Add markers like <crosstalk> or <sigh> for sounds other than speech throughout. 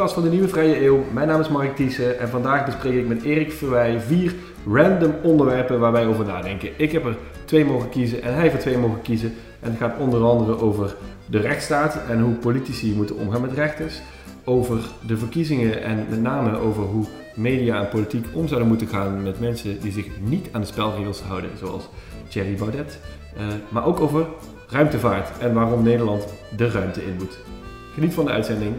Podcast van de Nieuwe Vrije Eeuw. Mijn naam is Mark Thiessen en vandaag bespreek ik met Erik Verwij vier random onderwerpen waar wij over nadenken. Ik heb er twee mogen kiezen en hij heeft er twee mogen kiezen. En het gaat onder andere over de rechtsstaat en hoe politici moeten omgaan met rechters. Over de verkiezingen en met name over hoe media en politiek om zouden moeten gaan met mensen die zich niet aan de spelregels houden, zoals Thierry Baudet. Uh, maar ook over ruimtevaart en waarom Nederland de ruimte in moet. Geniet van de uitzending.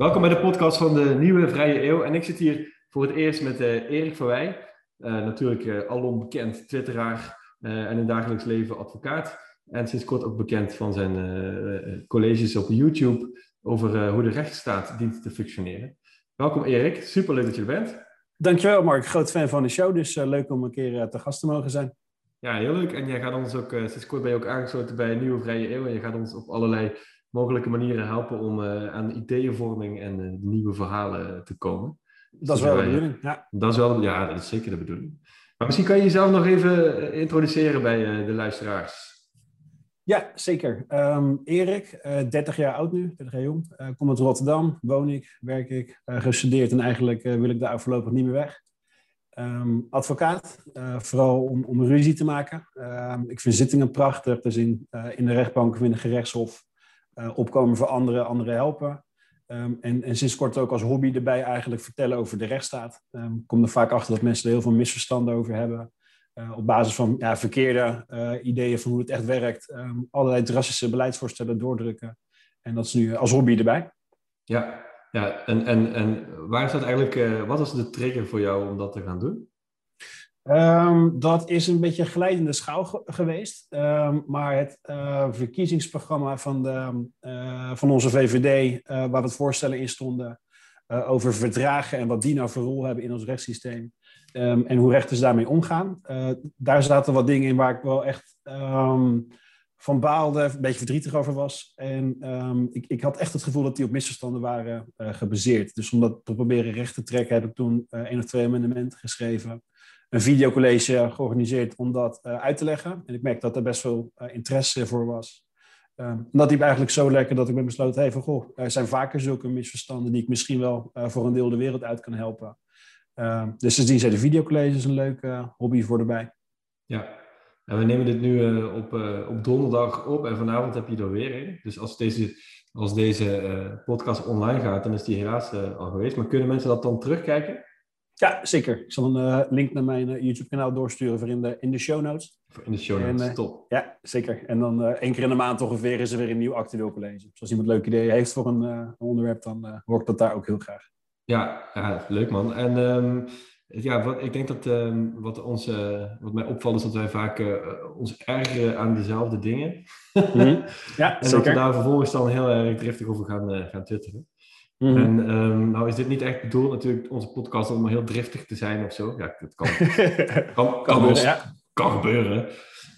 Welkom bij de podcast van de Nieuwe Vrije Eeuw. En ik zit hier voor het eerst met uh, Erik Verwij. Uh, natuurlijk uh, alom bekend twitteraar en in dagelijks leven advocaat. En sinds kort ook bekend van zijn colleges op YouTube over hoe de rechtsstaat dient te functioneren. Welkom Erik, super leuk dat je er bent. Dankjewel Mark, groot fan van de show, dus leuk om een keer te gast te mogen zijn. Ja, heel leuk. En jij gaat ons ook, sinds kort ben je ook aangesloten bij Nieuwe Vrije Eeuw en je gaat ons op allerlei mogelijke manieren helpen om aan ideeënvorming en nieuwe verhalen te komen. Dat is wel de bedoeling, ja. Dat is wel, ja, dat is zeker de bedoeling. Maar misschien kan je jezelf nog even eh, introduceren bij de luisteraars. Ja, zeker. Um, Erik, 30 jaar oud nu, 30 jaar jong. kom uit Rotterdam, woon ik, werk ik, gestudeerd en eigenlijk wil ik daar voorlopig niet meer weg. Um, advocaat, vooral om, om ruzie te maken. Um, ik vind zittingen prachtig, dus in, in de rechtbank of in de gerechtshof opkomen voor anderen, anderen helpen. En, en, sinds kort ook als hobby erbij eigenlijk vertellen over de rechtsstaat. Ik kom er vaak achter dat mensen er heel veel misverstanden over hebben. Uh, op basis van ja, verkeerde uh, ideeën van hoe het echt werkt. Um, allerlei drastische beleidsvoorstellen doordrukken. En dat is nu als hobby erbij. Ja, ja en, en, en waar is dat eigenlijk, wat was de trigger voor jou om dat te gaan doen? Um, dat is een beetje een glijdende schaal geweest. Um, maar het verkiezingsprogramma van, de, van onze VVD, waar wat voorstellen in stonden over verdragen en wat die nou voor rol hebben in ons rechtssysteem um, en hoe rechters daarmee omgaan, daar zaten wat dingen in waar ik wel echt van baalde, een beetje verdrietig over was. En ik, ik, had echt het gevoel dat die op misverstanden waren gebaseerd. Dus om dat te proberen recht te trekken, heb ik toen één of twee amendementen geschreven een videocollege georganiseerd om dat uh, uit te leggen. En ik merk dat er best veel uh, interesse voor was. Dat liep eigenlijk zo lekker dat ik ben besloten, hey, goh, er zijn vaker zulke misverstanden die ik misschien wel uh, voor een deel de wereld uit kan helpen. Um, dus sindsdien zijn de videocolleges een leuke hobby voor erbij. Ja, en we nemen dit nu op, op donderdag op en vanavond heb je er weer een. Dus als deze, als deze podcast online gaat, dan is die helaas al geweest. Maar kunnen mensen dat dan terugkijken? Ja, zeker. Ik zal een uh, link naar mijn uh, YouTube-kanaal doorsturen voor in de, in de show notes. In de show notes, en, uh, top. Ja, zeker. En dan één keer in de maand ongeveer is er weer een nieuw actueel college. Dus als iemand leuke ideeën heeft voor een, een onderwerp, dan hoor ik dat daar ook heel graag. Ja, ja leuk man. En um, ja, wat, ik denk dat um, wat, ons, wat mij opvalt is dat wij vaak ons ergeren aan dezelfde dingen. Mm Ja, <laughs> en zeker. dat we daar vervolgens dan heel erg driftig over gaan, gaan twitteren. -hmm. En um, nou is dit niet echt bedoeld natuurlijk, onze podcast, om heel driftig te zijn of zo. Ja, dat kan. <laughs> kan, kan, kan. Kan gebeuren.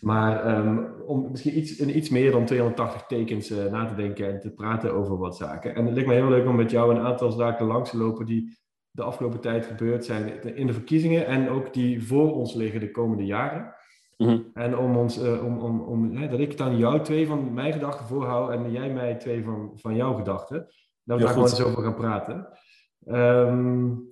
Maar um, om misschien iets, in iets meer dan 280 tekens uh, na te denken en te praten over wat zaken. En het lijkt me heel leuk om met jou een aantal zaken langs te lopen die de afgelopen tijd gebeurd zijn in de verkiezingen en ook die voor ons liggen de komende jaren. Mm -hmm. En om ons, uh, om, om, om, hè, dat ik dan jou twee van mijn gedachten voorhoud en jij mij twee van, van jouw gedachten. Dat we daar gewoon eens over gaan praten. Um,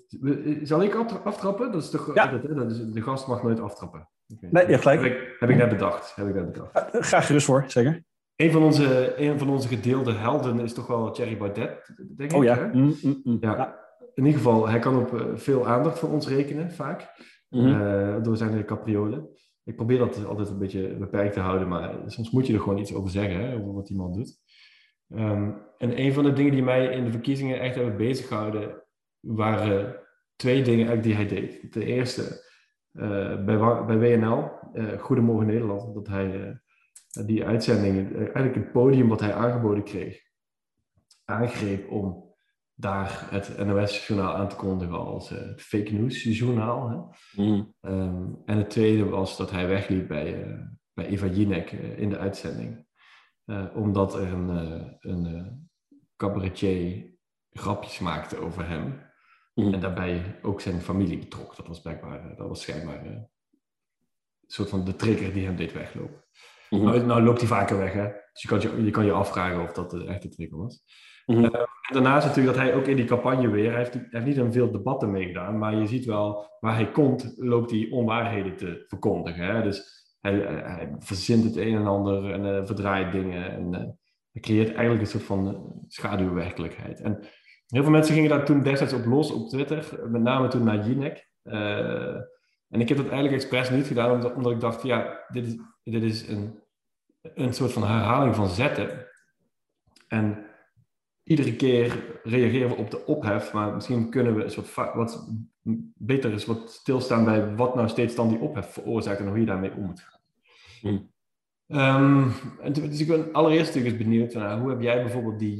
zal ik aftrappen? Dat is toch ja. altijd, hè? Dat is, de gast mag nooit aftrappen. Okay. Nee, je hebt gelijk. Heb ik, heb ik net bedacht. Heb ik net bedacht. Uh, graag gerust voor, zeker. Een van, onze, een van onze gedeelde helden is toch wel Thierry Baudet, denk ik. Oh ja. Mm, mm, mm. ja. In ieder geval, hij kan op uh, veel aandacht voor ons rekenen, vaak. Mm -hmm. uh, door zijn capriolen. Ik probeer dat altijd een beetje beperkt te houden, maar soms moet je er gewoon iets over zeggen, hè, over wat die man doet. Um, en een van de dingen die mij in de verkiezingen echt hebben bezighouden, waren twee dingen eigenlijk die hij deed. Ten eerste, bij, bij WNL, uh, Goedemorgen Nederland, dat hij uh, die uitzendingen, eigenlijk het podium wat hij aangeboden kreeg, aangreep om daar het NOS-journaal aan te kondigen als het fake news journaal. Hè? Mm. Um, en het tweede was dat hij wegliep bij, bij Eva Jinek in de uitzending. Uh, omdat er een, uh, een uh, cabaretier grapjes maakte over hem. Mhm. En daarbij ook zijn familie betrok. Dat was blijkbaar, dat was schijnbaar eh, een soort van de trigger die hem deed weglopen. Mhm. Nou, nou loopt hij vaker weg, hè. Dus je kan je, je kan je afvragen of dat de echte trigger was. Eh, en daarnaast natuurlijk dat hij ook in die campagne weer, hij heeft, hij heeft niet aan veel debatten meegedaan, maar je ziet wel, waar hij komt, loopt hij onwaarheden te verkondigen. Hè? Dus hij, hij verzint het een en ander en eh, verdraait dingen en eh, hij creëert eigenlijk een soort van eh, schaduwwerkelijkheid. En heel veel mensen gingen daar toen destijds op los op Twitter, met name toen naar Jinek. Eh, en ik heb dat eigenlijk expres niet gedaan, omdat, omdat ik dacht, ja, dit is, dit is een, een soort van herhaling van zetten. En iedere keer reageren we op de ophef, maar misschien kunnen we een soort wat beter is wat stilstaan bij wat nou steeds dan die ophef veroorzaakt en hoe je daarmee om moet gaan. Hmm. Ehm, en dus ik ben allereerst natuurlijk eens benieuwd naar hoe heb jij bijvoorbeeld die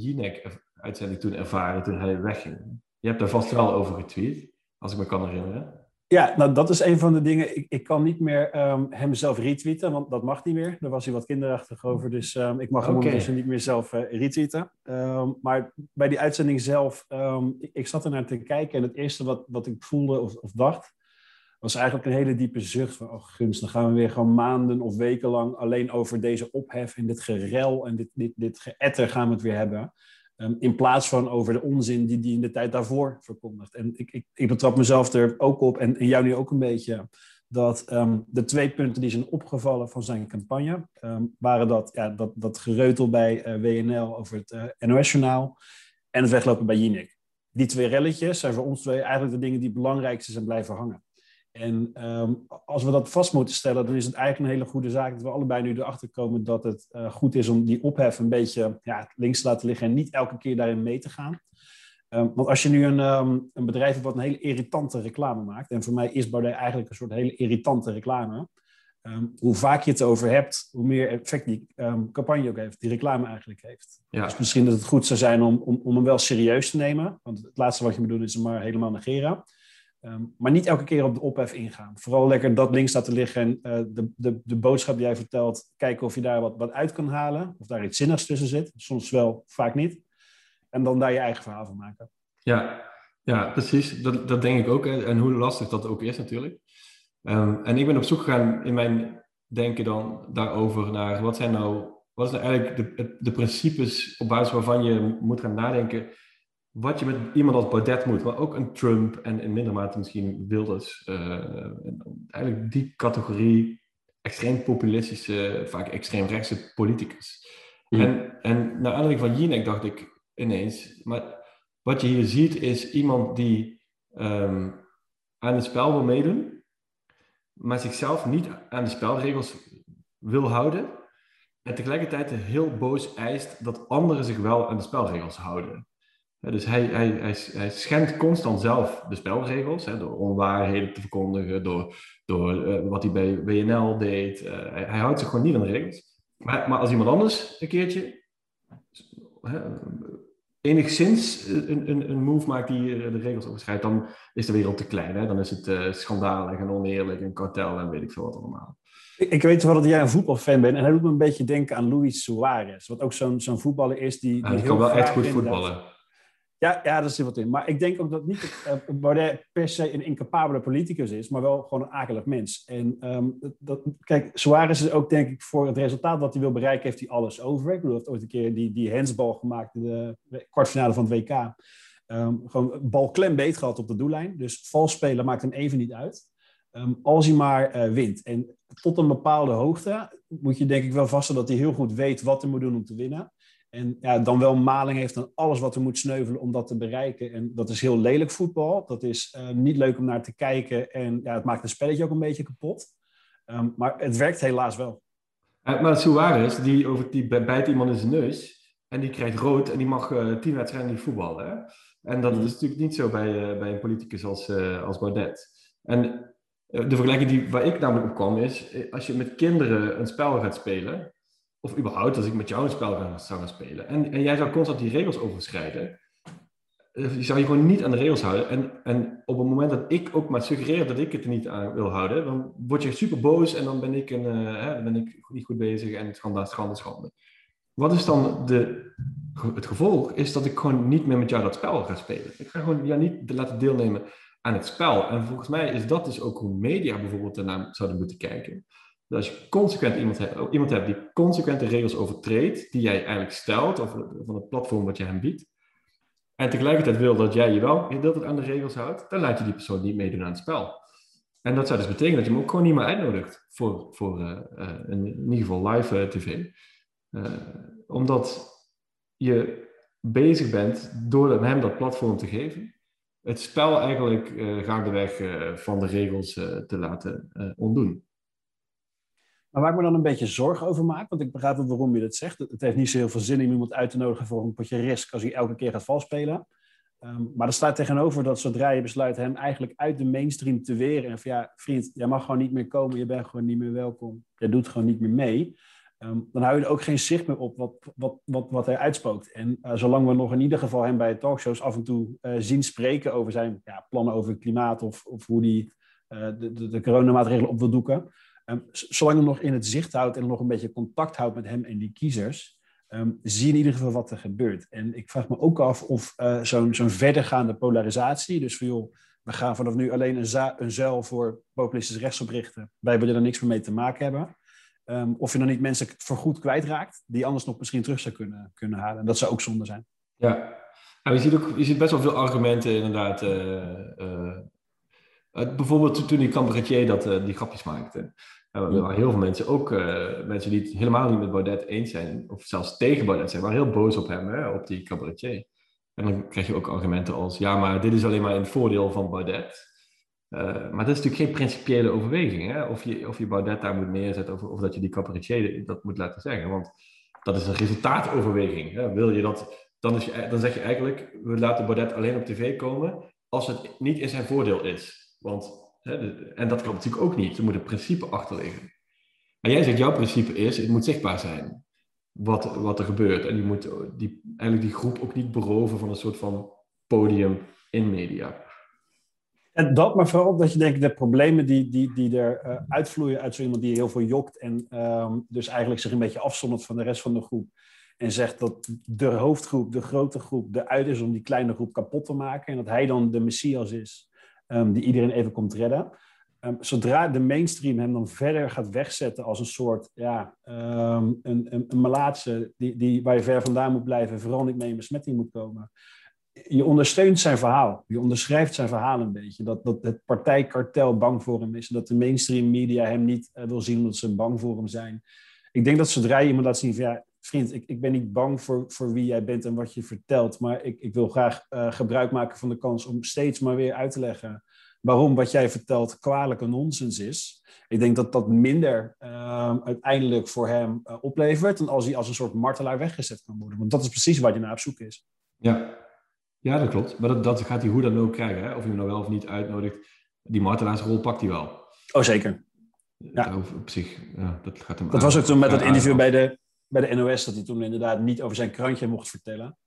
Jinek-uitzending toen ervaren toen hij wegging? Je hebt daar vast wel over getweet, als ik me kan herinneren. Ja, nou dat is een van de dingen. Ik, ik kan niet meer ehm, hem zelf retweeten, want dat mag niet meer. Daar was hij wat kinderachtig over, dus ehm, ik mag hem ondertussen niet meer zelf eh, retweeten. Ehm, maar bij die uitzending zelf, ik, ik zat er naar te kijken en het eerste wat, wat ik voelde of, of dacht, was eigenlijk een hele diepe zucht van, oh gunst, dan gaan we weer gewoon maanden of weken lang alleen over deze ophef en dit gerel en dit, dit, dit geëtter gaan we het weer hebben. Ehm, in plaats van over de onzin die die in de tijd daarvoor verkondigt. En ik, ik, ik betrap mezelf er ook op, en, en jou nu ook een beetje, dat ehm, de twee punten die zijn opgevallen van zijn campagne, ehm, waren dat, ja, dat, dat gereutel bij eh, WNL over het eh, NOS-journaal en het weglopen bij Jinek. Die twee relletjes zijn voor ons twee eigenlijk de dingen die het belangrijkste zijn blijven hangen. En ehm, als we dat vast moeten stellen, dan is het eigenlijk een hele goede zaak dat we allebei nu erachter komen dat het eh, goed is om die ophef een beetje ja, links te laten liggen en niet elke keer daarin mee te gaan. Ehm, want als je nu een, ehm, een bedrijf hebt wat een hele irritante reclame maakt, en voor mij is Baudet eigenlijk een soort hele irritante reclame, hoe vaak je het over hebt, hoe meer effect die campagne ook heeft, die reclame eigenlijk heeft. Ja, Dus misschien dat het goed zou zijn om, om, om hem wel serieus te nemen. Want het laatste wat je moet doen is hem maar helemaal negeren. Ehm, maar niet elke keer op de ophef ingaan. Vooral lekker dat links laten liggen en eh, de, de, de boodschap die jij vertelt, kijken of je daar wat, wat uit kan halen. Of daar iets zinnigs tussen zit. Soms wel, vaak niet. En dan daar je eigen verhaal van maken. Ja, ja precies. Dat, dat denk ik ook. Hè. En hoe lastig dat ook is natuurlijk. Ehm, en ik ben op zoek gegaan in mijn denken dan daarover naar wat zijn nou, wat zijn nou eigenlijk de, de principes op basis waarvan je moet gaan nadenken wat je met iemand als Baudet moet, maar ook een Trump en in minder mate misschien Wilders. eh, en eigenlijk die categorie extreem populistische, vaak extreem rechtse politicus. En, en naar aanleiding van Jinek dacht ik ineens, maar wat je hier ziet is iemand die ehm, aan het spel wil meedoen, maar zichzelf niet aan de spelregels wil houden. En tegelijkertijd heel boos eist dat anderen zich wel aan de spelregels houden. Dus hij, hij, hij, hij schendt constant zelf de spelregels, hè, door onwaarheden te verkondigen, door, door eh, wat hij bij WNL deed. Eh, hij, hij houdt zich gewoon niet aan de regels. Maar, maar als iemand anders een keertje hè, enigszins een, een, een move maakt die eh, de regels overschrijdt, dan is de wereld te klein. Hè? Dan is het schandalig en oneerlijk en kartel en weet ik veel wat allemaal. Ik, weet wel dat jij een voetbalfan bent. En hij doet me een beetje denken aan Luis Suarez. Wat ook zo'n zo'n voetballer is die, die Hij heel kan wel echt goed voetballen. Ja, ja, daar zit wat in. Maar ik denk ook dat niet Baudet per se een incapabele politicus is, maar wel gewoon een akelig mens. En ehm, dat, kijk, Suarez is ook denk ik voor het resultaat wat hij wil bereiken, heeft hij alles over. Ik bedoel, hij heeft ooit een keer die, die handsbal gemaakt in de kwartfinale van het WK. Ehm, gewoon bal klembeet gehad op de doellijn. Dus vals spelen maakt hem even niet uit. Ehm, als hij maar uh, wint. En tot een bepaalde hoogte moet je denk ik wel vaststellen dat hij heel goed weet wat hij moet doen om te winnen. En ja, dan wel maling heeft aan alles wat er moet sneuvelen om dat te bereiken. En dat is heel lelijk voetbal. Dat is uh, niet leuk om naar te kijken. En ja, het maakt het spelletje ook een beetje kapot. Um, maar het werkt helaas wel. Uh, maar Suarez, die, over, die bijt iemand in zijn neus. En die krijgt rood en die mag uh, tien wedstrijden niet voetballen. En dat is natuurlijk niet zo bij, bij een politicus als, als Baudet. En de vergelijking die, waar ik namelijk op kwam is... Als je met kinderen een spel gaat spelen of überhaupt als ik met jou een spel zou gaan spelen, en, en jij zou constant die regels overschrijden, je zou je gewoon niet aan de regels houden. En, en op het moment dat ik ook maar suggereer dat ik het er niet aan wil houden, dan word je super boos en dan ben ik, een, uh, hè, ben ik niet goed bezig en schande, schande, schande. Wat is dan de, het gevolg is dat ik gewoon niet meer met jou dat spel ga spelen. Ik ga gewoon jou niet laten deelnemen aan het spel. En volgens mij is dat dus ook hoe media bijvoorbeeld ernaar zouden moeten kijken. Als je consequent iemand hebt, iemand hebt die consequent de regels overtreedt, die jij eigenlijk stelt, of van het platform wat je hem biedt, en tegelijkertijd wil dat jij je wel gedeeltelijk aan de regels houdt, dan laat je die persoon niet meedoen aan het spel. En dat zou dus betekenen dat je hem ook gewoon niet meer uitnodigt voor, voor uh, in ieder geval live tv. omdat je bezig bent door hem dat platform te geven, het spel eigenlijk gaandeweg van de regels te laten ontdoen. Maar waar ik me dan een beetje zorgen over maak, want ik begrijp waarom je dat zegt. Het heeft niet zo heel veel zin om iemand uit te nodigen voor een potje risk als hij elke keer gaat valspelen. Um, maar er staat tegenover dat zodra je besluit hem eigenlijk uit de mainstream te weren. En van ja, vriend, jij mag gewoon niet meer komen, je bent gewoon niet meer welkom. Jij doet gewoon niet meer mee. Um, dan hou je er ook geen zicht meer op wat, wat, wat, wat hij uitspookt. En uh, zolang we nog in ieder geval hem bij talkshows af en toe uh, zien spreken over zijn ja, plannen over het klimaat of, of hoe hij de, de, de coronamaatregelen op wil doeken Um, zolang je nog in het zicht houdt en nog een beetje contact houdt met hem en die kiezers, um, zie je in ieder geval wat er gebeurt. En ik vraag me ook af of uh, zo'n verdergaande polarisatie, dus van joh, we gaan vanaf nu alleen een, een zuil voor populistisch rechtsoprichten, wij willen er niks meer mee te maken hebben. Um, of je dan niet mensen voorgoed kwijtraakt, die anders nog misschien terug zou kunnen, kunnen halen. En dat zou ook zonde zijn. Ja, nou, je, ziet ook, je best wel veel argumenten inderdaad. Uh, uh, bijvoorbeeld toen die cabaretier dat, die grapjes maakte. Waren heel veel mensen, ook uh, mensen die het helemaal niet met Baudet eens zijn, of zelfs tegen Baudet zijn, waren heel boos op hem, hè, op die cabaretier. En dan krijg je ook argumenten als, ja, maar dit is alleen maar in het voordeel van Baudet. Uh, maar dat is natuurlijk geen principiële overweging, hè? Of, je, of je Baudet daar moet neerzetten, of, of dat je die cabaretier dat moet laten zeggen. Want dat is een resultaatoverweging. Hè? Wil je dat, dan, is je, dan zeg je eigenlijk, we laten Baudet alleen op tv komen als het niet in zijn voordeel is. Want en dat kan natuurlijk ook niet. Er moet een principe achter liggen. Maar jij zegt, jouw principe is, het moet zichtbaar zijn wat, wat er gebeurt. En je moet die, eigenlijk die groep ook niet beroven van een soort van podium in media. En dat, maar vooral dat je denkt, de problemen die, die, die er uh, uitvloeien uit zo iemand die heel veel jokt en um, dus eigenlijk zich een beetje afzondert van de rest van de groep. En zegt dat de hoofdgroep, de grote groep, de uit is om die kleine groep kapot te maken. En dat hij dan de messias is um, die iedereen even komt redden. Um, zodra de mainstream hem dan verder gaat wegzetten als een soort, ja, um, een, een, een malaatse die, die, waar je ver vandaan moet blijven, vooral niet mee in besmetting moet komen. Je ondersteunt zijn verhaal. Je onderschrijft zijn verhaal een beetje. Dat, dat het partijkartel bang voor hem is. En dat de mainstream media hem niet uh, wil zien omdat ze bang voor hem zijn. Ik denk dat zodra je iemand laat zien van ja, vriend, ik, ik ben niet bang voor, voor wie jij bent en wat je vertelt, maar ik, ik wil graag uh, gebruik maken van de kans om steeds maar weer uit te leggen waarom wat jij vertelt kwalijke nonsens is. Ik denk dat dat minder uh, uiteindelijk voor hem uh, oplevert dan als hij als een soort martelaar weggezet kan worden. Want dat is precies waar hij naar op zoek is. Ja, ja dat klopt. Maar dat, dat gaat hij hoe dan ook krijgen. Hè? Of je hem nou wel of niet uitnodigt. Die martelaarsrol pakt hij wel. Oh, zeker. Ja. Op zich, ja, dat gaat hem Dat was ook toen met dat interview bij de, bij de NOS, dat hij toen inderdaad niet over zijn krantje mocht vertellen.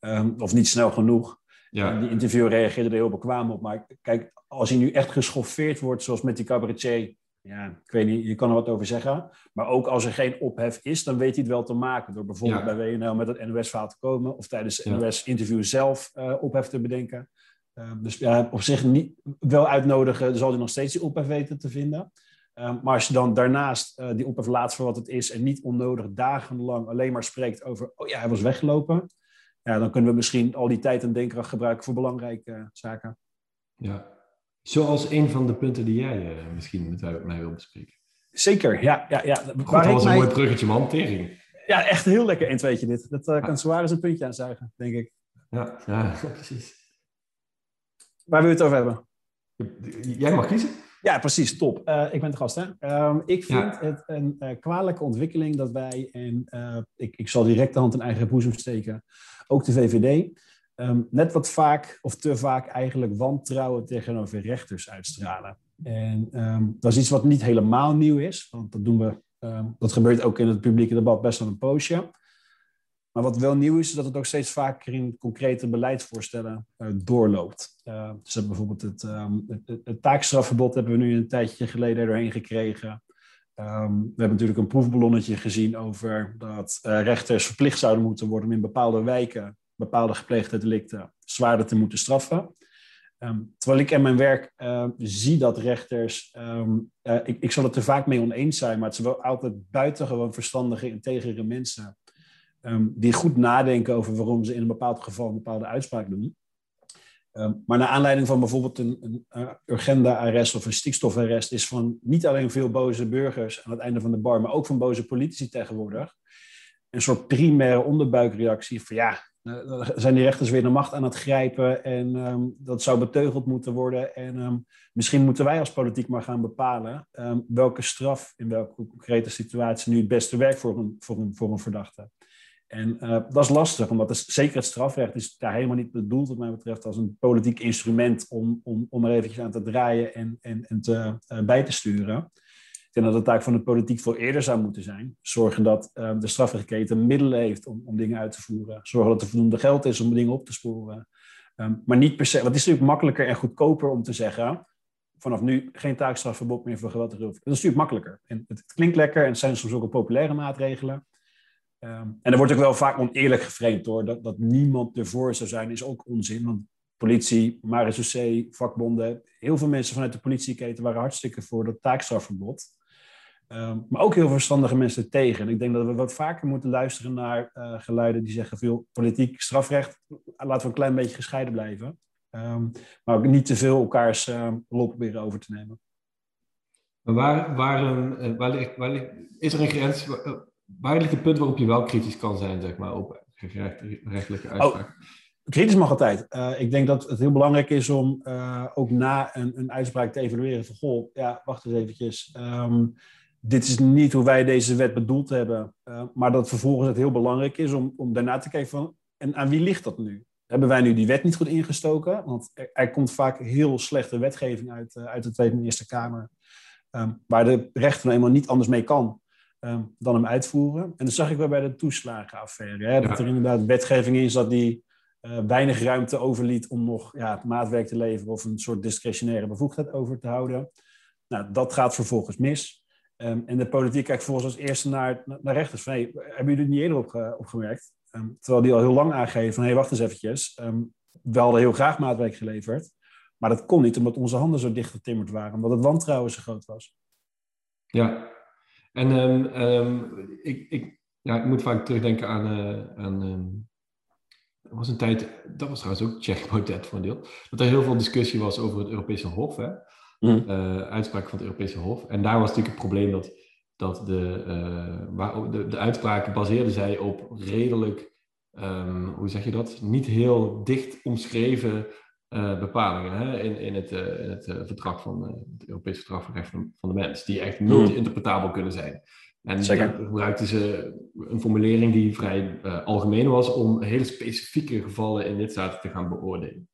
Um, of niet snel genoeg. Ja. die interviewer reageerde er heel bekwaam op. Maar kijk, als hij nu echt geschoffeerd wordt, zoals met die cabaretier, ja, ik weet niet, je kan er wat over zeggen. Maar ook als er geen ophef is, dan weet hij het wel te maken. Door bijvoorbeeld bij WNL met het NOS-verhaal te komen. Of tijdens het NOS-interview zelf uh, ophef te bedenken. Uh, dus ja, op zich niet, wel uitnodigen, zal hij nog steeds die ophef weten te vinden. Um, maar als je dan daarnaast uh, die ophef laat voor wat het is en niet onnodig dagenlang alleen maar spreekt over, oh ja, hij was weggelopen. Ja, dan kunnen we misschien al die tijd en denkkracht gebruiken voor belangrijke zaken. Ja, zoals een van de punten die jij uh, misschien met mij wil bespreken. Zeker, ja. ja, ja. Goed, dat was een mooi bruggetje, man. Tering. Ja, echt heel lekker een tweetje dit. Dat uh, kan zwaar eens een puntje aanzuigen, denk ik. Ja, ja, <laughs> precies. Waar wil je het over hebben? Jij mag kiezen. Ja, precies, top. Uh, ik ben de gast. Hè? Um, ik vind ja. het een uh, kwalijke ontwikkeling dat wij, en uh, ik, ik zal direct de hand in eigen boezem steken, ook de VVD, um, net wat vaak of te vaak eigenlijk wantrouwen tegenover rechters uitstralen. En um, dat is iets wat niet helemaal nieuw is, want dat doen we, dat gebeurt ook in het publieke debat best wel een poosje. Maar wat wel nieuw is, is dat het ook steeds vaker in concrete beleidsvoorstellen uh, doorloopt. Uh, dus bijvoorbeeld het, um, het, het, taakstrafverbod hebben we nu een tijdje geleden doorheen gekregen. Ehm, we hebben natuurlijk een proefballonnetje gezien over dat rechters verplicht zouden moeten worden om in bepaalde wijken bepaalde gepleegde delicten zwaarder te moeten straffen. Ehm, terwijl ik in mijn werk zie dat rechters, ehm, eh, ik, ik zal het er vaak mee oneens zijn, maar het zijn wel altijd buitengewoon verstandige, integere mensen. Um, die goed nadenken over waarom ze in een bepaald geval een bepaalde uitspraak doen. maar naar aanleiding van bijvoorbeeld een, een urgenda-arrest of een stikstofarrest is van niet alleen veel boze burgers aan het einde van de bar, maar ook van boze politici tegenwoordig. Een soort primaire onderbuikreactie van ja, uh, zijn die rechters weer de macht aan het grijpen en um, dat zou beteugeld moeten worden. En misschien moeten wij als politiek maar gaan bepalen welke straf in welke concrete situatie nu het beste werkt voor een, voor een, voor een verdachte. En uh, dat is lastig, omdat het, zeker het strafrecht is daar helemaal niet bedoeld, wat mij betreft, als een politiek instrument om, om, om er eventjes aan te draaien en, en, en te, uh, bij te sturen. Ik denk dat de taak van de politiek veel eerder zou moeten zijn. Zorgen dat um, de strafrechtketen middelen heeft om, om dingen uit te voeren. Zorgen dat er voldoende geld is om dingen op te sporen. Um, maar niet per se, want het is natuurlijk makkelijker en goedkoper om te zeggen, vanaf nu geen taakstrafverbod meer voor gewelddige Dat is natuurlijk makkelijker. En het, het, klinkt lekker en het zijn soms ook populaire maatregelen. Um, en er wordt ook wel vaak oneerlijk geframed hoor. Dat, dat niemand ervoor zou zijn, is ook onzin. Want politie, marechaussee, vakbonden, heel veel mensen vanuit de politieketen waren hartstikke voor dat taakstrafverbod. Um, maar ook heel verstandige mensen tegen. En ik denk dat we wat vaker moeten luisteren naar uh, geluiden die zeggen veel politiek, strafrecht, laten we een klein beetje gescheiden blijven. Um, maar ook niet te veel elkaars uh, rol proberen over te nemen. Waar, waar, ligt, is er een grens? Waar ligt het punt waarop je wel kritisch kan zijn, zeg maar, op rechtelijke oh, uitspraak? Oh, kritisch mag altijd. Uh, ik denk dat het heel belangrijk is om uh, ook na een, een, uitspraak te evalueren van, goh, ja, wacht eens eventjes. Um, dit is niet hoe wij deze wet bedoeld hebben. Uh, maar dat vervolgens het heel belangrijk is om, om daarna te kijken van, en aan wie ligt dat nu? Hebben wij nu die wet niet goed ingestoken? Want er, er komt vaak heel slechte wetgeving uit, uit de Tweede en Eerste Kamer. Um, waar de rechter nou eenmaal niet anders mee kan um, dan hem uitvoeren. En dat zag ik wel bij de toeslagenaffaire. Hè? Dat er inderdaad wetgeving is dat die uh, weinig ruimte overliet om nog ja, het maatwerk te leveren of een soort discretionaire bevoegdheid over te houden. Nou, dat gaat vervolgens mis. Um, en de politiek kijkt volgens als eerste naar, naar rechters. Van, hey, hebben jullie er niet eerder op, opgemerkt? Um, terwijl die al heel lang aangeven van, hé, hey, wacht eens eventjes. Um, we hadden heel graag maatwerk geleverd. Maar dat kon niet omdat onze handen zo dicht getimmerd waren. Omdat het wantrouwen zo groot was. Ja. En ik, ik, ja, ik moet vaak terugdenken aan... Uh, aan er was een tijd, dat was trouwens ook Tsjech Baudet voor een deel, dat er heel veel discussie was over het Europese Hof. Hè? mm. uh, uitspraak van het Europese Hof. En daar was natuurlijk het probleem dat, dat de, uh, de, de uitspraken baseerden zij op redelijk, um, hoe zeg je dat, niet heel dicht omschreven uh, bepalingen hè? In, in het, in het verdrag van het Europese verdrag van rechten van de mens, die echt multi-interpretabel kunnen zijn. En Zeker. gebruikten ze een formulering die vrij uh, algemeen was om hele specifieke gevallen in lidstaten te gaan beoordelen.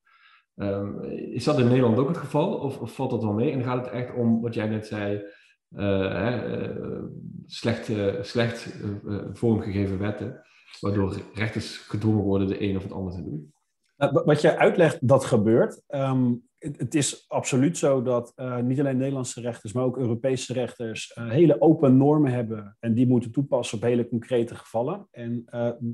Um, is dat in Nederland ook het geval of, of, valt dat wel mee? En gaat het echt om wat jij net zei, uh, hè, uh, slecht, uh, slecht vormgegeven wetten, waardoor rechters gedwongen worden de een of het ander te doen? Nou, wat je uitlegt, dat gebeurt. Um, het, is absoluut zo dat niet alleen Nederlandse rechters, maar ook Europese rechters hele open normen hebben en die moeten toepassen op hele concrete gevallen. En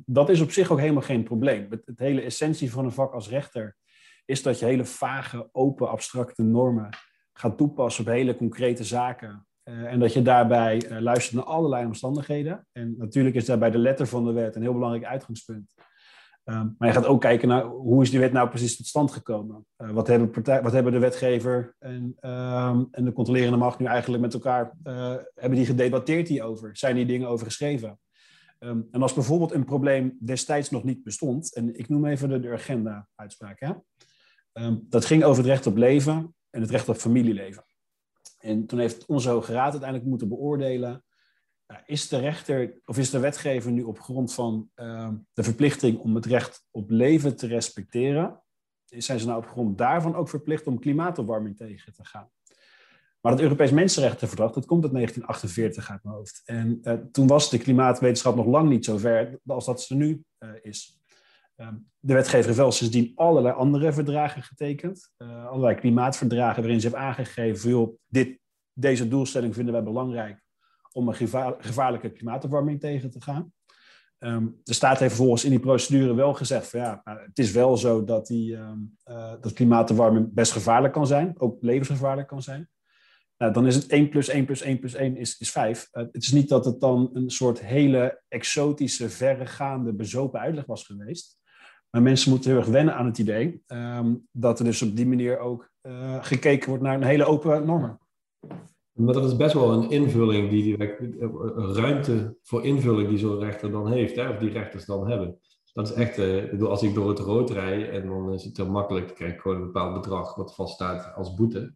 dat is op zich ook helemaal geen probleem. Het, het hele essentie van een vak als rechter is dat je hele vage, open, abstracte normen gaat toepassen op hele concrete zaken. En dat je daarbij luistert naar allerlei omstandigheden. En natuurlijk is daarbij de letter van de wet een heel belangrijk uitgangspunt. Um, maar je gaat ook kijken naar hoe is die wet nou precies tot stand gekomen? Uh, wat, hebben partij, wat hebben de wetgever en, um, en de controlerende macht nu eigenlijk met elkaar, hebben die gedebatteerd hierover? Zijn die dingen over geschreven? Um, en als bijvoorbeeld een probleem destijds nog niet bestond, en ik noem even de, de agenda-uitspraak, dat ging over het recht op leven en het recht op familieleven. En toen heeft onze Hoge Raad uiteindelijk moeten beoordelen: is de rechter of is de wetgever nu op grond van uh, de verplichting om het recht op leven te respecteren, zijn ze nou op grond daarvan ook verplicht om klimaatopwarming tegen te gaan? Maar het Europees Mensenrechtenverdrag, dat komt uit 1948 uit mijn hoofd. En uh, toen was de klimaatwetenschap nog lang niet zo ver als dat ze nu uh, is. Ehm, de wetgever heeft wel sindsdien allerlei andere verdragen getekend. Uh, allerlei klimaatverdragen waarin ze heeft aangegeven, joh, dit, deze doelstelling vinden wij belangrijk om een gevaarlijke klimaatopwarming tegen te gaan. Um, de staat heeft vervolgens in die procedure wel gezegd van ja, het is wel zo dat, die, um, dat klimaatopwarming best gevaarlijk kan zijn, ook levensgevaarlijk kan zijn. Nou, dan is het 1 plus 1 plus 1 plus 1 is, is 5. Uh, het is niet dat het dan een soort hele exotische, verregaande, bezopen uitleg was geweest. Maar mensen moeten heel erg wennen aan het idee um, dat er dus op die manier ook uh, gekeken wordt naar een hele open normen. Maar dat is best wel een invulling, die, ruimte voor invulling die zo'n rechter dan heeft, hè, of die rechters dan hebben. Dat is echt, bedoel, als ik door het rood rijd en dan is het heel makkelijk, dan krijg ik gewoon een bepaald bedrag wat vaststaat als boete.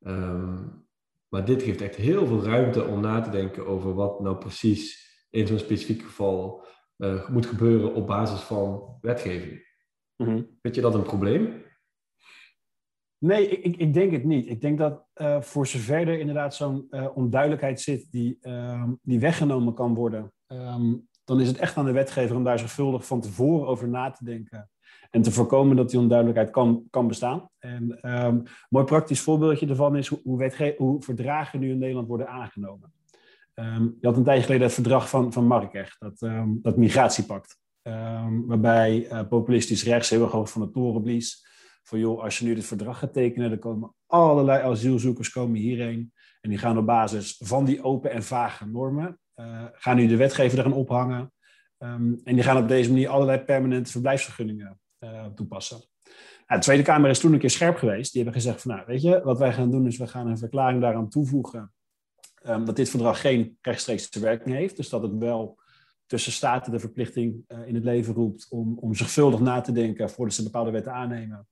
Um, maar dit geeft echt heel veel ruimte om na te denken over wat nou precies in zo'n specifiek geval uh, moet gebeuren op basis van wetgeving. Mm Vind je dat een probleem? Nee, ik, ik, denk het niet. Ik denk dat uh, voor zover er inderdaad zo'n uh, onduidelijkheid zit die, uh, die weggenomen kan worden, um, dan is het echt aan de wetgever om daar zorgvuldig van tevoren over na te denken. En te voorkomen dat die onduidelijkheid kan, kan bestaan. En een mooi praktisch voorbeeldje daarvan is hoe, hoe, verdragen nu in Nederland worden aangenomen. Je had een tijdje geleden het verdrag van, van Marrakech, dat, dat migratiepact. waarbij uh, populistisch rechts heel erg hoog van de toren blies van joh, als je nu dit verdrag gaat tekenen, dan komen allerlei asielzoekers komen hierheen. En die gaan op basis van die open en vage normen, uh, gaan nu de wetgever er gaan ophangen. Um, en die gaan op deze manier allerlei permanente verblijfsvergunningen uh, toepassen. Nou, de Tweede Kamer is toen een keer scherp geweest. Die hebben gezegd van nou, weet je, wat wij gaan doen is we gaan een verklaring daaraan toevoegen. Um, dat dit verdrag geen rechtstreekse werking heeft. Dus dat het wel tussen staten de verplichting uh, in het leven roept om, om zorgvuldig na te denken voordat ze bepaalde wetten aannemen.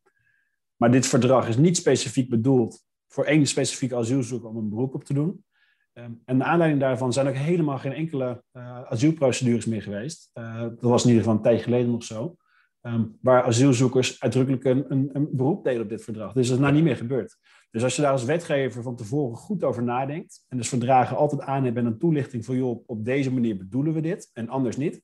Maar dit verdrag is niet specifiek bedoeld voor één specifieke asielzoeker om een beroep op te doen. Um, en de aanleiding daarvan zijn ook helemaal geen enkele uh, asielprocedures meer geweest. Uh, dat was in ieder geval een tijd geleden nog zo. Um, waar asielzoekers uitdrukkelijk een, een, een, beroep deden op dit verdrag. Dus dat is nou niet meer gebeurd. Dus als je daar als wetgever van tevoren goed over nadenkt. en dus verdragen altijd aanneemt en een toelichting van joh, op deze manier bedoelen we dit en anders niet.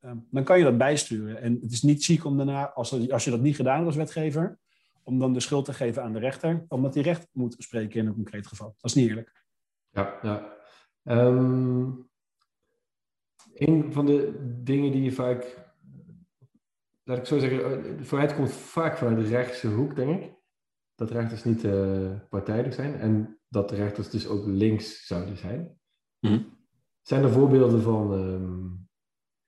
Um, dan kan je dat bijsturen. En het is niet ziek om daarna, als, als je dat niet gedaan hebt als wetgever om dan de schuld te geven aan de rechter, omdat die recht moet spreken in een concreet geval. Dat is niet eerlijk. Ja, ja. Um, een van de dingen die je vaak, laat ik zo zeggen, eh, vooruit komt vaak vanuit de rechtse hoek, denk ik. Dat rechters niet uh, partijdig zijn en dat de rechters dus ook links zouden zijn. Mm Zijn er voorbeelden van, um,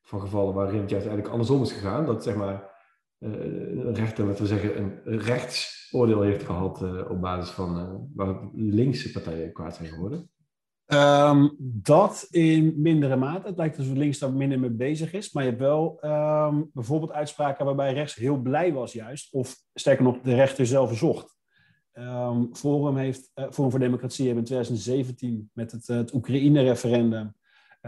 van gevallen waarin het juist eigenlijk andersom is gegaan? Dat zeg maar een rechter, laten we zeggen, een rechtsoordeel heeft gehad uh, op basis van uh, waar linkse partijen kwaad zijn geworden? Um, dat in mindere mate. Het lijkt alsof links daar minder mee bezig is. Maar je hebt wel um, bijvoorbeeld uitspraken waarbij rechts heel blij was juist. Of sterker nog, de rechter zelf zocht. Um, Forum, heeft, Forum voor Democratie heeft in 2017 met het, het Oekraïne-referendum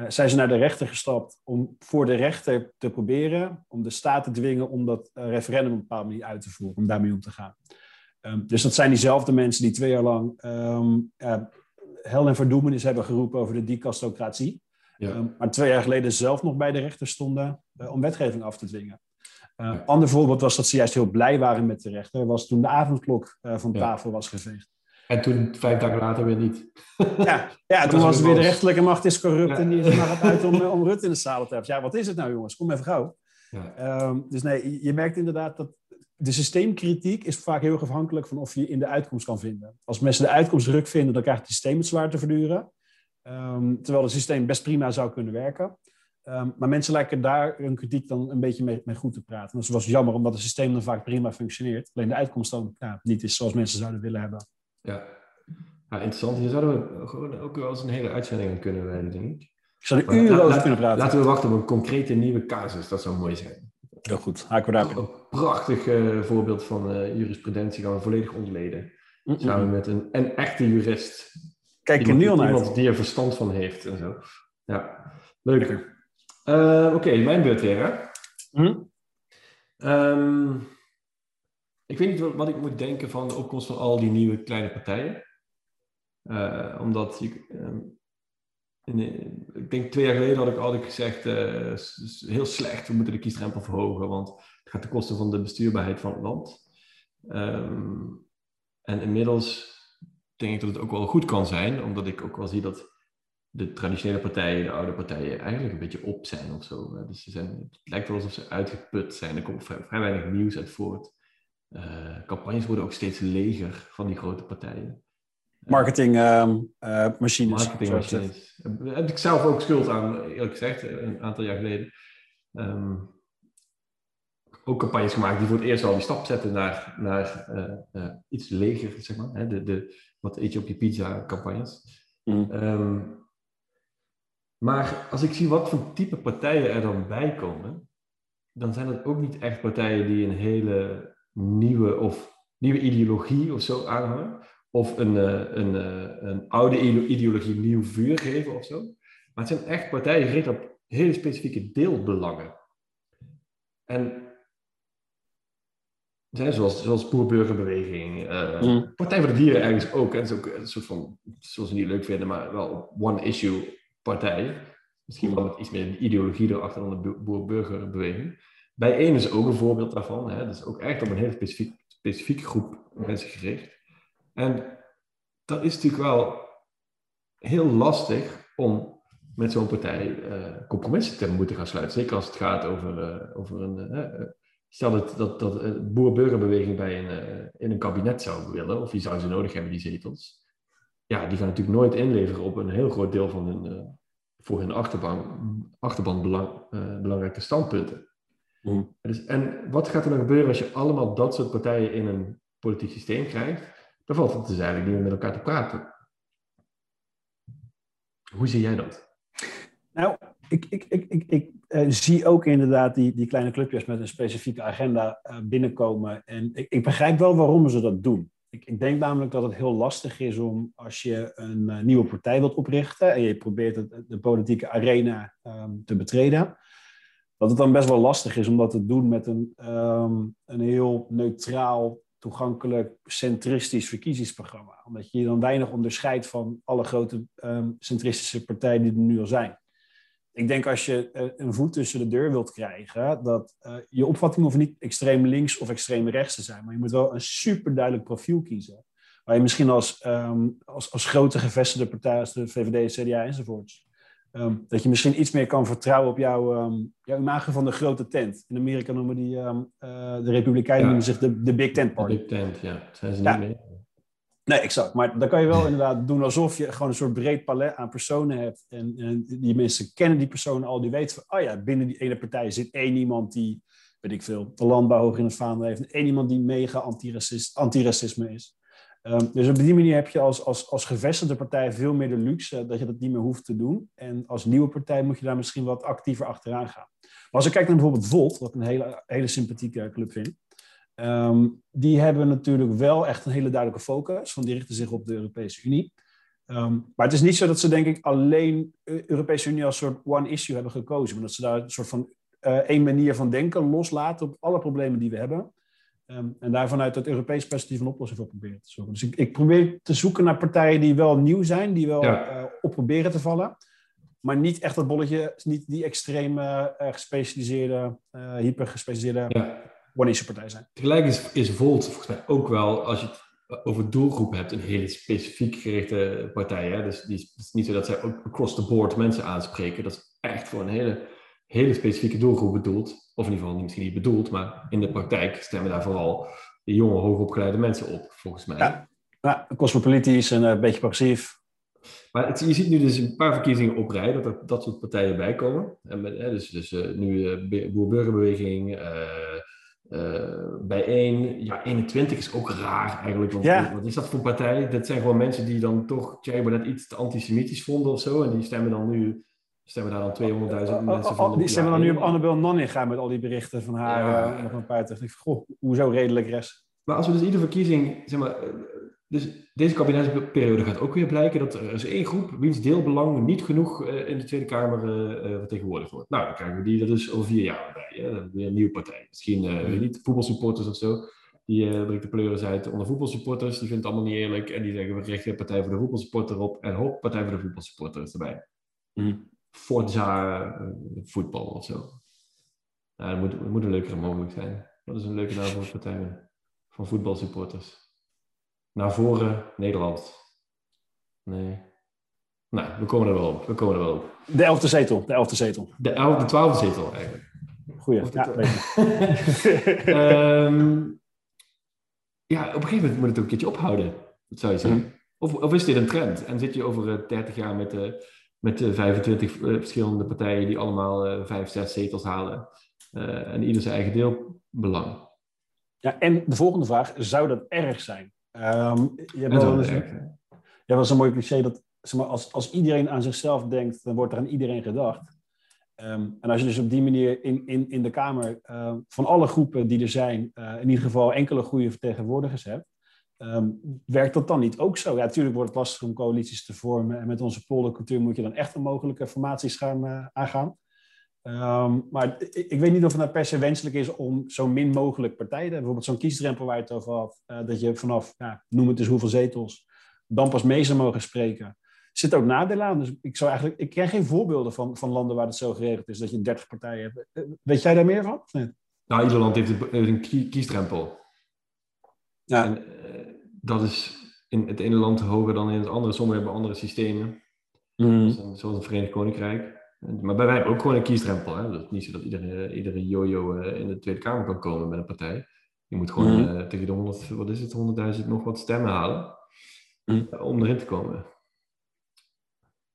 zijn ze naar de rechter gestapt om voor de rechter te proberen om de staat te dwingen om dat uh, referendum op een bepaalde manier uit te voeren, om daarmee om te gaan. Um, dus dat zijn diezelfde mensen die twee jaar lang um, uh, hel en verdoemenis hebben geroepen over de dicastocratie. Ja. Um, maar twee jaar geleden zelf nog bij de rechter stonden om wetgeving af te dwingen. Een ja. ander voorbeeld was dat ze juist heel blij waren met de rechter, was toen de avondklok van tafel ja. was geveegd. En toen, vijf dagen later, weer niet. Ja, ja <laughs> toen was het weer de rechterlijke macht is corrupt ja. en die is maar <laughs> uit om, om Rutte in de zaal te hebben. Ja, wat is het nou jongens? Kom even gauw. Ja. Um, dus nee, je merkt inderdaad dat de systeemkritiek is vaak heel erg afhankelijk van of je in de uitkomst kan vinden. Als mensen de uitkomst druk vinden, dan krijgt het systeem het zwaar te verduren. Um, terwijl het systeem best prima zou kunnen werken. Um, maar mensen lijken daar hun kritiek dan een beetje mee, mee goed te praten. En dat was jammer, omdat het systeem dan vaak prima functioneert. Alleen de uitkomst dan ja, niet is zoals mensen zouden willen hebben. Ja. ja, interessant. Hier zouden we gewoon ook wel eens een hele uitzending aan kunnen wijden, denk ik. Ik zou er uren over kunnen praten. Laten we wachten op een concrete nieuwe casus. Dat zou mooi zijn. Heel goed, haken we daarop Een prachtig uh, voorbeeld van uh, jurisprudentie gaan we volledig ontleden. Mm -mm. Samen met een, een echte jurist. Kijk er nu al naar Iemand die er verstand van heeft en zo. Ja, leuk. Uh, Oké, okay, mijn beurt weer, hè? Mm um, ik weet niet wat ik moet denken van de opkomst van al die nieuwe kleine partijen. Uh, omdat je, um, in, ik denk twee jaar geleden had ik altijd gezegd, uh, heel slecht, we moeten de kiesdrempel verhogen, want het gaat ten koste van de bestuurbaarheid van het land. Um, en inmiddels denk ik dat het ook wel goed kan zijn, omdat ik ook wel zie dat de traditionele partijen, de oude partijen, eigenlijk een beetje op zijn of zo. Dus ze het lijkt wel alsof ze uitgeput zijn. Er komt vrij weinig nieuws uit voort. Uh, campagnes worden ook steeds leger van die grote partijen. Marketingmachines. Uh, Marketingmachines. Daar heb ik zelf ook schuld aan, eerlijk gezegd, een aantal jaar geleden. Um, ook campagnes gemaakt die voor het eerst al die stap zetten naar, naar uh, uh, iets leger, zeg maar. Hè? De, de, wat eet je op je pizza campagnes. Mm. Um, maar als ik zie wat voor type partijen er dan bij komen, dan zijn het ook niet echt partijen die een hele nieuwe of nieuwe ideologie of zo aanhangen. Of een, uh, een, een oude ideologie nieuw vuur geven of zo. Maar het zijn echt partijen gericht op hele specifieke deelbelangen. En zijn zoals, zoals Boerburgerbeweging, uh, mm. Partij voor de Dieren ergens ook. Is ook een soort van, zoals ze niet leuk vinden, maar wel one-issue partij. Misschien wel met iets meer ideologie erachter dan de boer-burgerbeweging. Bij één is ook een voorbeeld daarvan. Hè. Is ook echt op een hele specifiek, specifieke groep mensen gericht. En dat is natuurlijk wel heel lastig om met zo'n partij uh, compromissen te moeten gaan sluiten. Zeker als het gaat over, uh, over een uh, Stel dat, dat, dat de boer-burgerbeweging bij een, in een kabinet zou willen, of die zou ze nodig hebben, die zetels. Ja, die gaan natuurlijk nooit inleveren op een heel groot deel van hun, voor hun achterban, achterban belang, belangrijke standpunten. Mm. Dus, en wat gaat er dan gebeuren als je allemaal dat soort partijen in een politiek systeem krijgt? Dan valt het dus eigenlijk niet meer met elkaar te praten. Hoe zie jij dat? Nou, ik, ik, ik, ik, ik uh, zie ook inderdaad die, die kleine clubjes met een specifieke agenda uh, binnenkomen. En ik, ik, begrijp wel waarom ze dat doen. Ik, ik, denk namelijk dat het heel lastig is om als je een uh, nieuwe partij wilt oprichten en je probeert het, de politieke arena um, te betreden, dat het dan best wel lastig is om dat te doen met een, um, een heel neutraal, toegankelijk, centristisch verkiezingsprogramma. Omdat je je dan weinig onderscheidt van alle grote um, centristische partijen die er nu al zijn ik denk als je uh, een voet tussen de deur wilt krijgen, dat uh, je opvatting hoeft niet extreem links of extreem rechts te zijn, maar je moet wel een super duidelijk profiel kiezen. Waar je misschien als, um, als, als grote gevestigde partijen, als de VVD, CDA enzovoorts, um, dat je misschien iets meer kan vertrouwen op jouw, um, jouw imago van de grote tent. In Amerika noemen die uh, de Republikeinen ja. noemen zich de, de Big Tent Party. De Big Tent, ja. Zijn ze niet mee? Nee, exact. Maar dan kan je wel inderdaad doen alsof je gewoon een soort breed palet aan personen hebt. En, en, die mensen kennen die personen al. Die weten van, oh ja, binnen die ene partij zit één iemand die, weet ik veel, de landbouw hoog in het vaandel heeft. En één iemand die mega antiracisme is. Um, dus op die manier heb je als, als, als gevestigde partij veel meer de luxe dat je dat niet meer hoeft te doen. En als nieuwe partij moet je daar misschien wat actiever achteraan gaan. Maar als ik kijk naar bijvoorbeeld Volt, wat ik een hele, hele sympathieke club vind. Um, die hebben natuurlijk wel echt een hele duidelijke focus, van die richten zich op de Europese Unie. Um, maar het is niet zo dat ze, denk ik, alleen de Europese Unie als soort one issue hebben gekozen, maar dat ze daar een soort van uh, één manier van denken loslaten op alle problemen die we hebben. Um, en daar vanuit het Europees perspectief een oplossing voor proberen te zoeken. Dus ik, ik, probeer te zoeken naar partijen die wel nieuw zijn, die wel ja. uh, op proberen te vallen. Maar niet echt dat bolletje, niet die extreme uh, gespecialiseerde, hyper gespecialiseerde ja one-issue-partij zijn. Tegelijk is, is Volt volgens mij ook wel, als je het over doelgroep hebt, een hele specifiek gerichte partij. Hè? Dus die, het is niet zo dat zij across the board mensen aanspreken. Dat is echt voor een hele, hele specifieke doelgroep bedoeld. Of in ieder geval misschien niet bedoeld, maar in de praktijk stemmen daar vooral de jonge, hoogopgeleide mensen op, volgens mij. Ja, ja cosmopolitisch en een beetje progressief. Maar het, je ziet nu dus een paar verkiezingen op rij dat er dat soort partijen bij komen. En met, hè, dus dus uh, nu uh, Boer-Burgerbeweging, uh, bij 1, ja, 21 is ook raar eigenlijk. Want ja. wat is dat voor partij? Dat zijn gewoon mensen die dan toch Thierry net iets te antisemitisch vonden of zo. En die stemmen dan nu, stemmen daar dan 200.000 oh, mensen van. Oh, die stemmen dan nu op Annabel Nanninga met al die berichten van haar ja. uh, nog een paar tegen. Goh, hoezo redelijk rest? Maar als we dus iedere verkiezing, zeg maar, dus deze kabinetsperiode gaat ook weer blijken dat er is één groep wiens deelbelang niet genoeg uh, in de Tweede Kamer uh, vertegenwoordigd wordt. Nou, dan krijgen we die er dus over vier jaar bij. Hè? We weer een nieuwe partij. Misschien, uh, niet, voetbalsupporters of zo. Die uh, brengt de pleuris uit onder voetbalsupporters. Die vinden het allemaal niet eerlijk. En die zeggen, we richten Partij voor de Voetbalsupporter op. En hop, Partij voor de Voetbalsupporter erbij. Mm. Forza voetbal of zo. Nou, dat moet, moet een leukere mogelijk zijn. Dat is een leuke naam voor partij van voetbalsupporters. Naar voren Nederland. Nee. Nou, we komen er wel op. We komen er wel op. De elfde zetel. De elfde zetel. De, elfde, de twaalfde zetel eigenlijk. Goeie. Ja, um, <laughs> ja, op een gegeven moment moet het ook een keertje ophouden. Dat zou je zeggen. Of, of is dit een trend? En zit je over 30 jaar met, uh, met 25 verschillende partijen die allemaal 5, 6 zetels halen. en ieder zijn eigen deelbelang. Ja, en de volgende vraag, zou dat erg zijn? Um, je hebt wel eens, ja, was een mooi cliché dat zeg maar, als, als iedereen aan zichzelf denkt, dan wordt er aan iedereen gedacht. Um, en als je dus op die manier in, in, in de Kamer uh, van alle groepen die er zijn, uh, in ieder geval enkele goede vertegenwoordigers hebt, um, werkt dat dan niet ook zo? Ja, natuurlijk wordt het lastig om coalities te vormen en met onze poldercultuur moet je dan echt een mogelijke formaties gaan uh, aangaan. Um, maar ik, ik, weet niet of het nou per se wenselijk is om zo min mogelijk partijen te hebben. Bijvoorbeeld zo'n kiesdrempel waar je het over had. Uh, dat je vanaf, ja, noem het dus hoeveel zetels, dan pas mee zou mogen spreken. Zit ook nadelen aan. Dus ik, zou eigenlijk, ik ken geen voorbeelden van, van landen waar het zo geregeld is dat je 30 partijen hebt. Eh, weet jij daar meer van? Nee. Nou, ieder land heeft een kiesdrempel. Ja. En, dat is in het ene land hoger dan in het andere. Sommigen hebben andere systemen. Mm. Zoals het Verenigd Koninkrijk. Maar wij hebben ook gewoon een kiesdrempel. Hè? Dat is niet zo dat iedere, iedere jojo uh, in de Tweede Kamer kan komen met een partij. Je moet gewoon mm. uh, tegen de 100, wat is het, 100.000 nog wat stemmen halen. Mm. om erin te komen.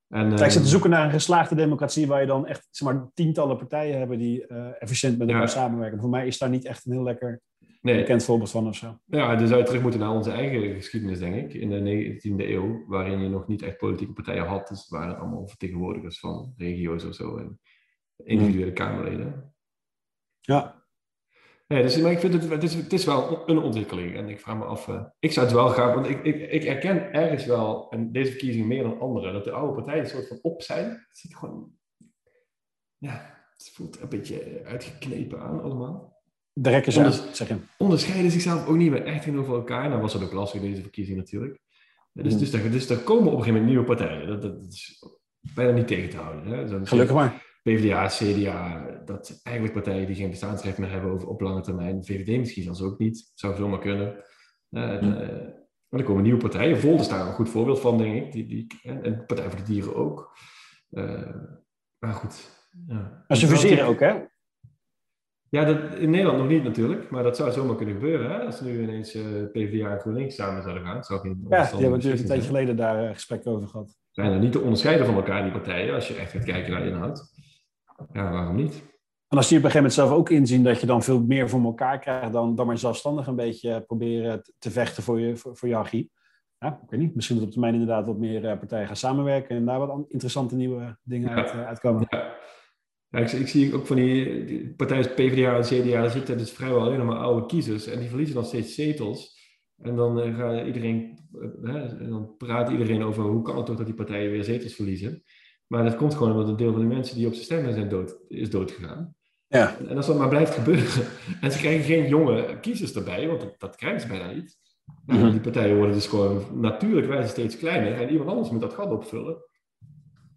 En, Kijk, zit te zoeken naar een geslaagde democratie waar je dan echt zeg maar, tientallen partijen hebben die uh, efficiënt met elkaar ja. samenwerken. Voor mij is daar niet echt een heel lekker nee. bekend voorbeeld van of zo. Ja, dan zou je terug moeten naar onze eigen geschiedenis, denk ik, in de 19e eeuw, waarin je nog niet echt politieke partijen had. Dus het waren allemaal vertegenwoordigers van regio's of zo en individuele mm. Kamerleden. Ja. Nee, dus, maar ik vind het, het, is, het is wel een ontwikkeling. En ik vraag me af, uh, ik zou het wel graag, want ik, ik, ik erken ergens wel, en deze verkiezingen meer dan andere, dat de oude partijen een soort van op zijn. Het gewoon, ja, het voelt een beetje uitgeknepen aan allemaal. De rekken Onders, zeggen. Onderscheiden zichzelf ook niet meer echt tegenover elkaar. Nou was het ook lastig deze verkiezing natuurlijk. Dus, mm. dus, daar, dus daar komen op een gegeven moment nieuwe partijen. Dat, dat, is bijna niet tegen te houden. Hè? Zo, Gelukkig maar. PvdA, CDA, dat eigenlijk partijen die geen bestaansrecht meer hebben over, op lange termijn. VVD misschien zelfs ook niet. Zou zomaar kunnen. Uh, mm. uh, maar er komen nieuwe partijen. Volt is daar een goed voorbeeld van, denk ik. Die, die, en Partij voor de Dieren ook. Uh, maar goed. Ja. Maar ze fuseren ook, hè? Ja, dat, in Nederland nog niet natuurlijk, maar dat zou zomaar kunnen gebeuren. Hè? Als nu ineens uh, PvdA en GroenLinks samen zouden gaan. Zou geen ja, die hebben natuurlijk een tijdje geleden daar uh, gesprek over gehad. Zijn er niet te onderscheiden van elkaar, die partijen, als je echt gaat kijken naar inhoud? Ja, waarom niet? En als die op een gegeven moment zelf ook inzien dat je dan veel meer voor elkaar krijgt dan, dan maar zelfstandig een beetje proberen te vechten voor je, voor, voor je archie. Ja, ik weet niet. Misschien dat op termijn inderdaad wat meer partijen gaan samenwerken en daar wat interessante nieuwe dingen uit, uitkomen. Ja. Ja, ik, ik, zie ook van die, die partijen PvdA en CDA, zitten dus vrijwel alleen maar oude kiezers. En die verliezen dan steeds zetels. En dan, uh, gaat iedereen, uh, en dan praat iedereen over hoe kan het toch dat die partijen weer zetels verliezen. Maar dat komt gewoon omdat een deel van de mensen die op ze stemmen zijn dood, is doodgegaan. Ja. En als dat maar blijft gebeuren. <laughs> En ze krijgen geen jonge kiezers erbij, want dat, dat krijgen ze bijna niet. Mm -hmm. Die partijen worden dus gewoon natuurlijk wijze steeds kleiner. En iemand anders moet dat gat opvullen.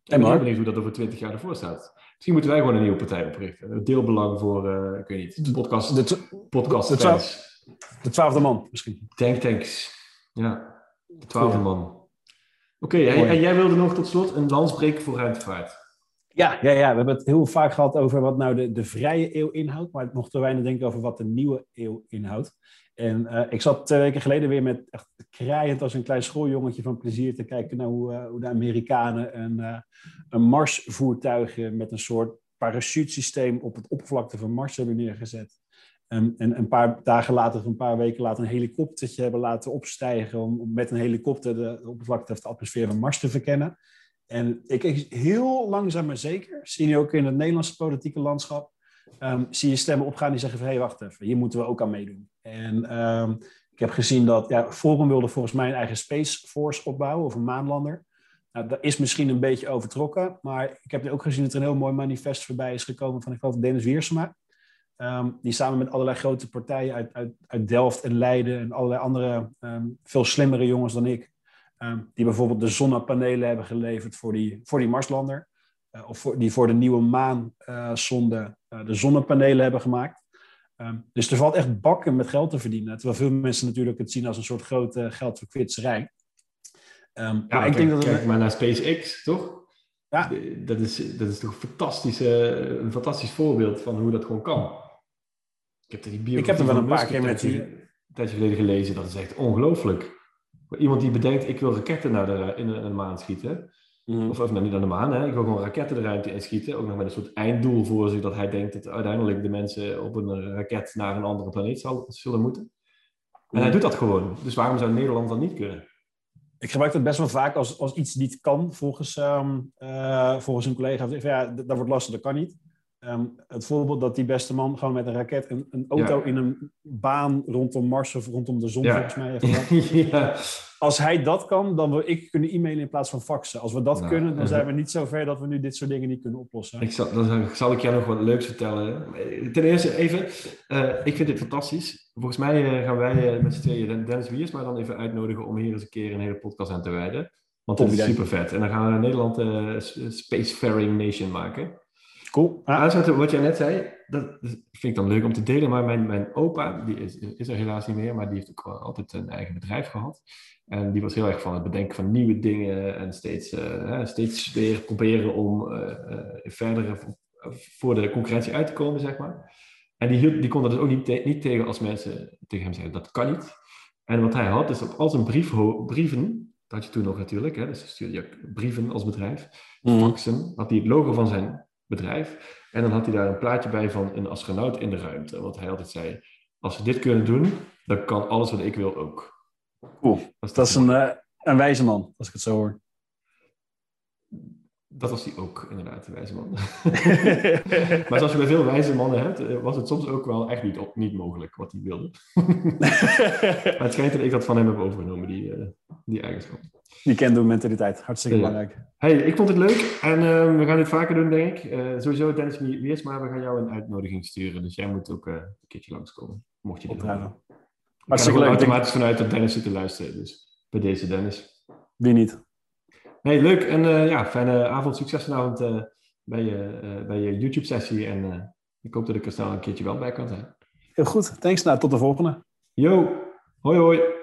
En ik ben benieuwd hoe dat over twintig jaar ervoor staat. Misschien moeten wij gewoon een nieuwe partij oprichten. Een deelbelang voor, uh, ik weet niet, de podcast. De, podcast de, twaalf, de twaalfde man misschien. Denk tanks. Ja, de twaalfde man. Oké, okay, en, jij wilde nog tot slot een lans breken voor ruimtevaart. Ja, ja, ja, we hebben het heel vaak gehad over wat nou de, de vrije eeuw inhoudt, maar nog te weinig denken over wat de nieuwe eeuw inhoudt. En uh, ik zat twee weken geleden weer met echt kraaiend als een klein schooljongetje van plezier te kijken naar hoe, uh, hoe de Amerikanen een, uh, een Marsvoertuig met een soort parachutesysteem op het oppervlakte van Mars hebben neergezet. En, en een paar dagen later, een paar weken later, een helikoptertje hebben laten opstijgen om, met een helikopter de, oppervlakte of de atmosfeer van Mars te verkennen. En ik, heel langzaam maar zeker, zie je ook in het Nederlandse politieke landschap, um, zie je stemmen opgaan die zeggen van, hé, hey, wacht even, hier moeten we ook aan meedoen. En um, ik heb gezien dat, ja, Forum wilde volgens mij een eigen Space Force opbouwen, of een maanlander. Nou, dat is misschien een beetje overtrokken, maar ik heb ook gezien dat er een heel mooi manifest voorbij is gekomen van, ik geloof, Dennis Wiersma. Um, die samen met allerlei grote partijen uit, uit, uit Delft en Leiden en allerlei andere um, veel slimmere jongens dan ik, um, die bijvoorbeeld de zonnepanelen hebben geleverd voor die, voor die Marslander, uh, of voor, die voor de nieuwe maansonde uh, uh, de zonnepanelen hebben gemaakt. Um, dus er valt echt bakken met geld te verdienen. Terwijl veel mensen natuurlijk het zien als een soort grote geldverkwitserij. Um, ja, ik kijk, denk dat kijk maar naar SpaceX, toch? Ja. Dat is, dat is toch een, fantastische, een fantastisch voorbeeld van hoe dat gewoon kan. Ik heb, die ik heb er wel een paar keer met die... Een tijdje geleden gelezen, dat is echt ongelooflijk. Iemand die bedenkt, ik wil raketten naar de, in, de, maan schieten. Mm. Of, of nou, niet naar de maan, hè. ik wil gewoon raketten de ruimte inschieten. Ook nog met een soort einddoel voor zich, dat hij denkt dat uiteindelijk de mensen op een raket naar een andere planeet zal, zullen moeten. En hij doet dat gewoon. Dus waarom zou Nederland dat niet kunnen? Ik gebruik het best wel vaak als, als iets niet kan, volgens, um, uh, volgens een collega. Ja, dat wordt lastig, dat kan niet. Ehm, het voorbeeld dat die beste man gewoon met een raket een, een auto in een baan rondom Mars of rondom de zon, volgens mij. <laughs> ja. Als hij dat kan, dan wil ik kunnen e-mailen in plaats van faxen. Als we dat nou, kunnen, dan eh, zijn we niet zo ver dat we nu dit soort dingen niet kunnen oplossen. Ik zal, dan zal ik jou nog wat leuks vertellen. Ten eerste even, uh, ik vind dit fantastisch. Volgens mij uh, gaan wij met z'n tweeën Dennis Wiers maar dan even uitnodigen om hier eens een keer een hele podcast aan te wijden. Want dat is super vet. En dan gaan we Nederland Spacefaring Nation maken. Cool. Aansluiten wat jij net zei, dat, vind ik dan leuk om te delen. Maar mijn, mijn opa, die is, is er helaas niet meer, maar die heeft ook altijd een eigen bedrijf gehad. En die was heel erg van het bedenken van nieuwe dingen en steeds, uh, steeds weer proberen om uh, verder voor de concurrentie uit te komen, zeg maar. En die, hield, die kon dat dus ook niet, niet tegen als mensen tegen hem zeiden, dat kan niet. En wat hij had, is op al zijn brief, brieven, dat had je toen nog natuurlijk, hè, dus stuurde je brieven als bedrijf, mm. faxen, had hij het logo van zijn bedrijf. En dan had hij daar een plaatje bij van een astronaut in de ruimte. Want hij altijd zei, als we dit kunnen doen, dan kan alles wat ik wil ook. Cool. Dat, dat is een, uh, een wijze man, als ik het zo hoor. Dat was hij ook, inderdaad, een wijze man. <laughs> <laughs> maar zoals je bij veel wijze mannen hebt, eh, was het soms ook wel echt niet, niet mogelijk wat hij wilde. <laughs> maar het schijnt dat ik dat van hem heb overgenomen, die, uh, die eigenschap. Die kent mentaliteit, hartstikke belangrijk. Hey, ik vond het leuk en uh, we gaan dit vaker doen, denk ik. Uh, sowieso, Dennis Wiers, maar we gaan jou een uitnodiging sturen. Dus jij moet ook uh, een keertje langskomen, mocht je dit hebben. Hartstikke leuk. automatisch vanuit dat Dennis zit te luisteren, dus bij deze Dennis. Wie niet? Nee, leuk. En ja, fijne avond, succes vanavond bij, je, bij je YouTube-sessie. En ik hoop dat ik er snel een keertje wel bij kan zijn. Heel goed, thanks. Nou, tot de volgende. Yo, hoi hoi.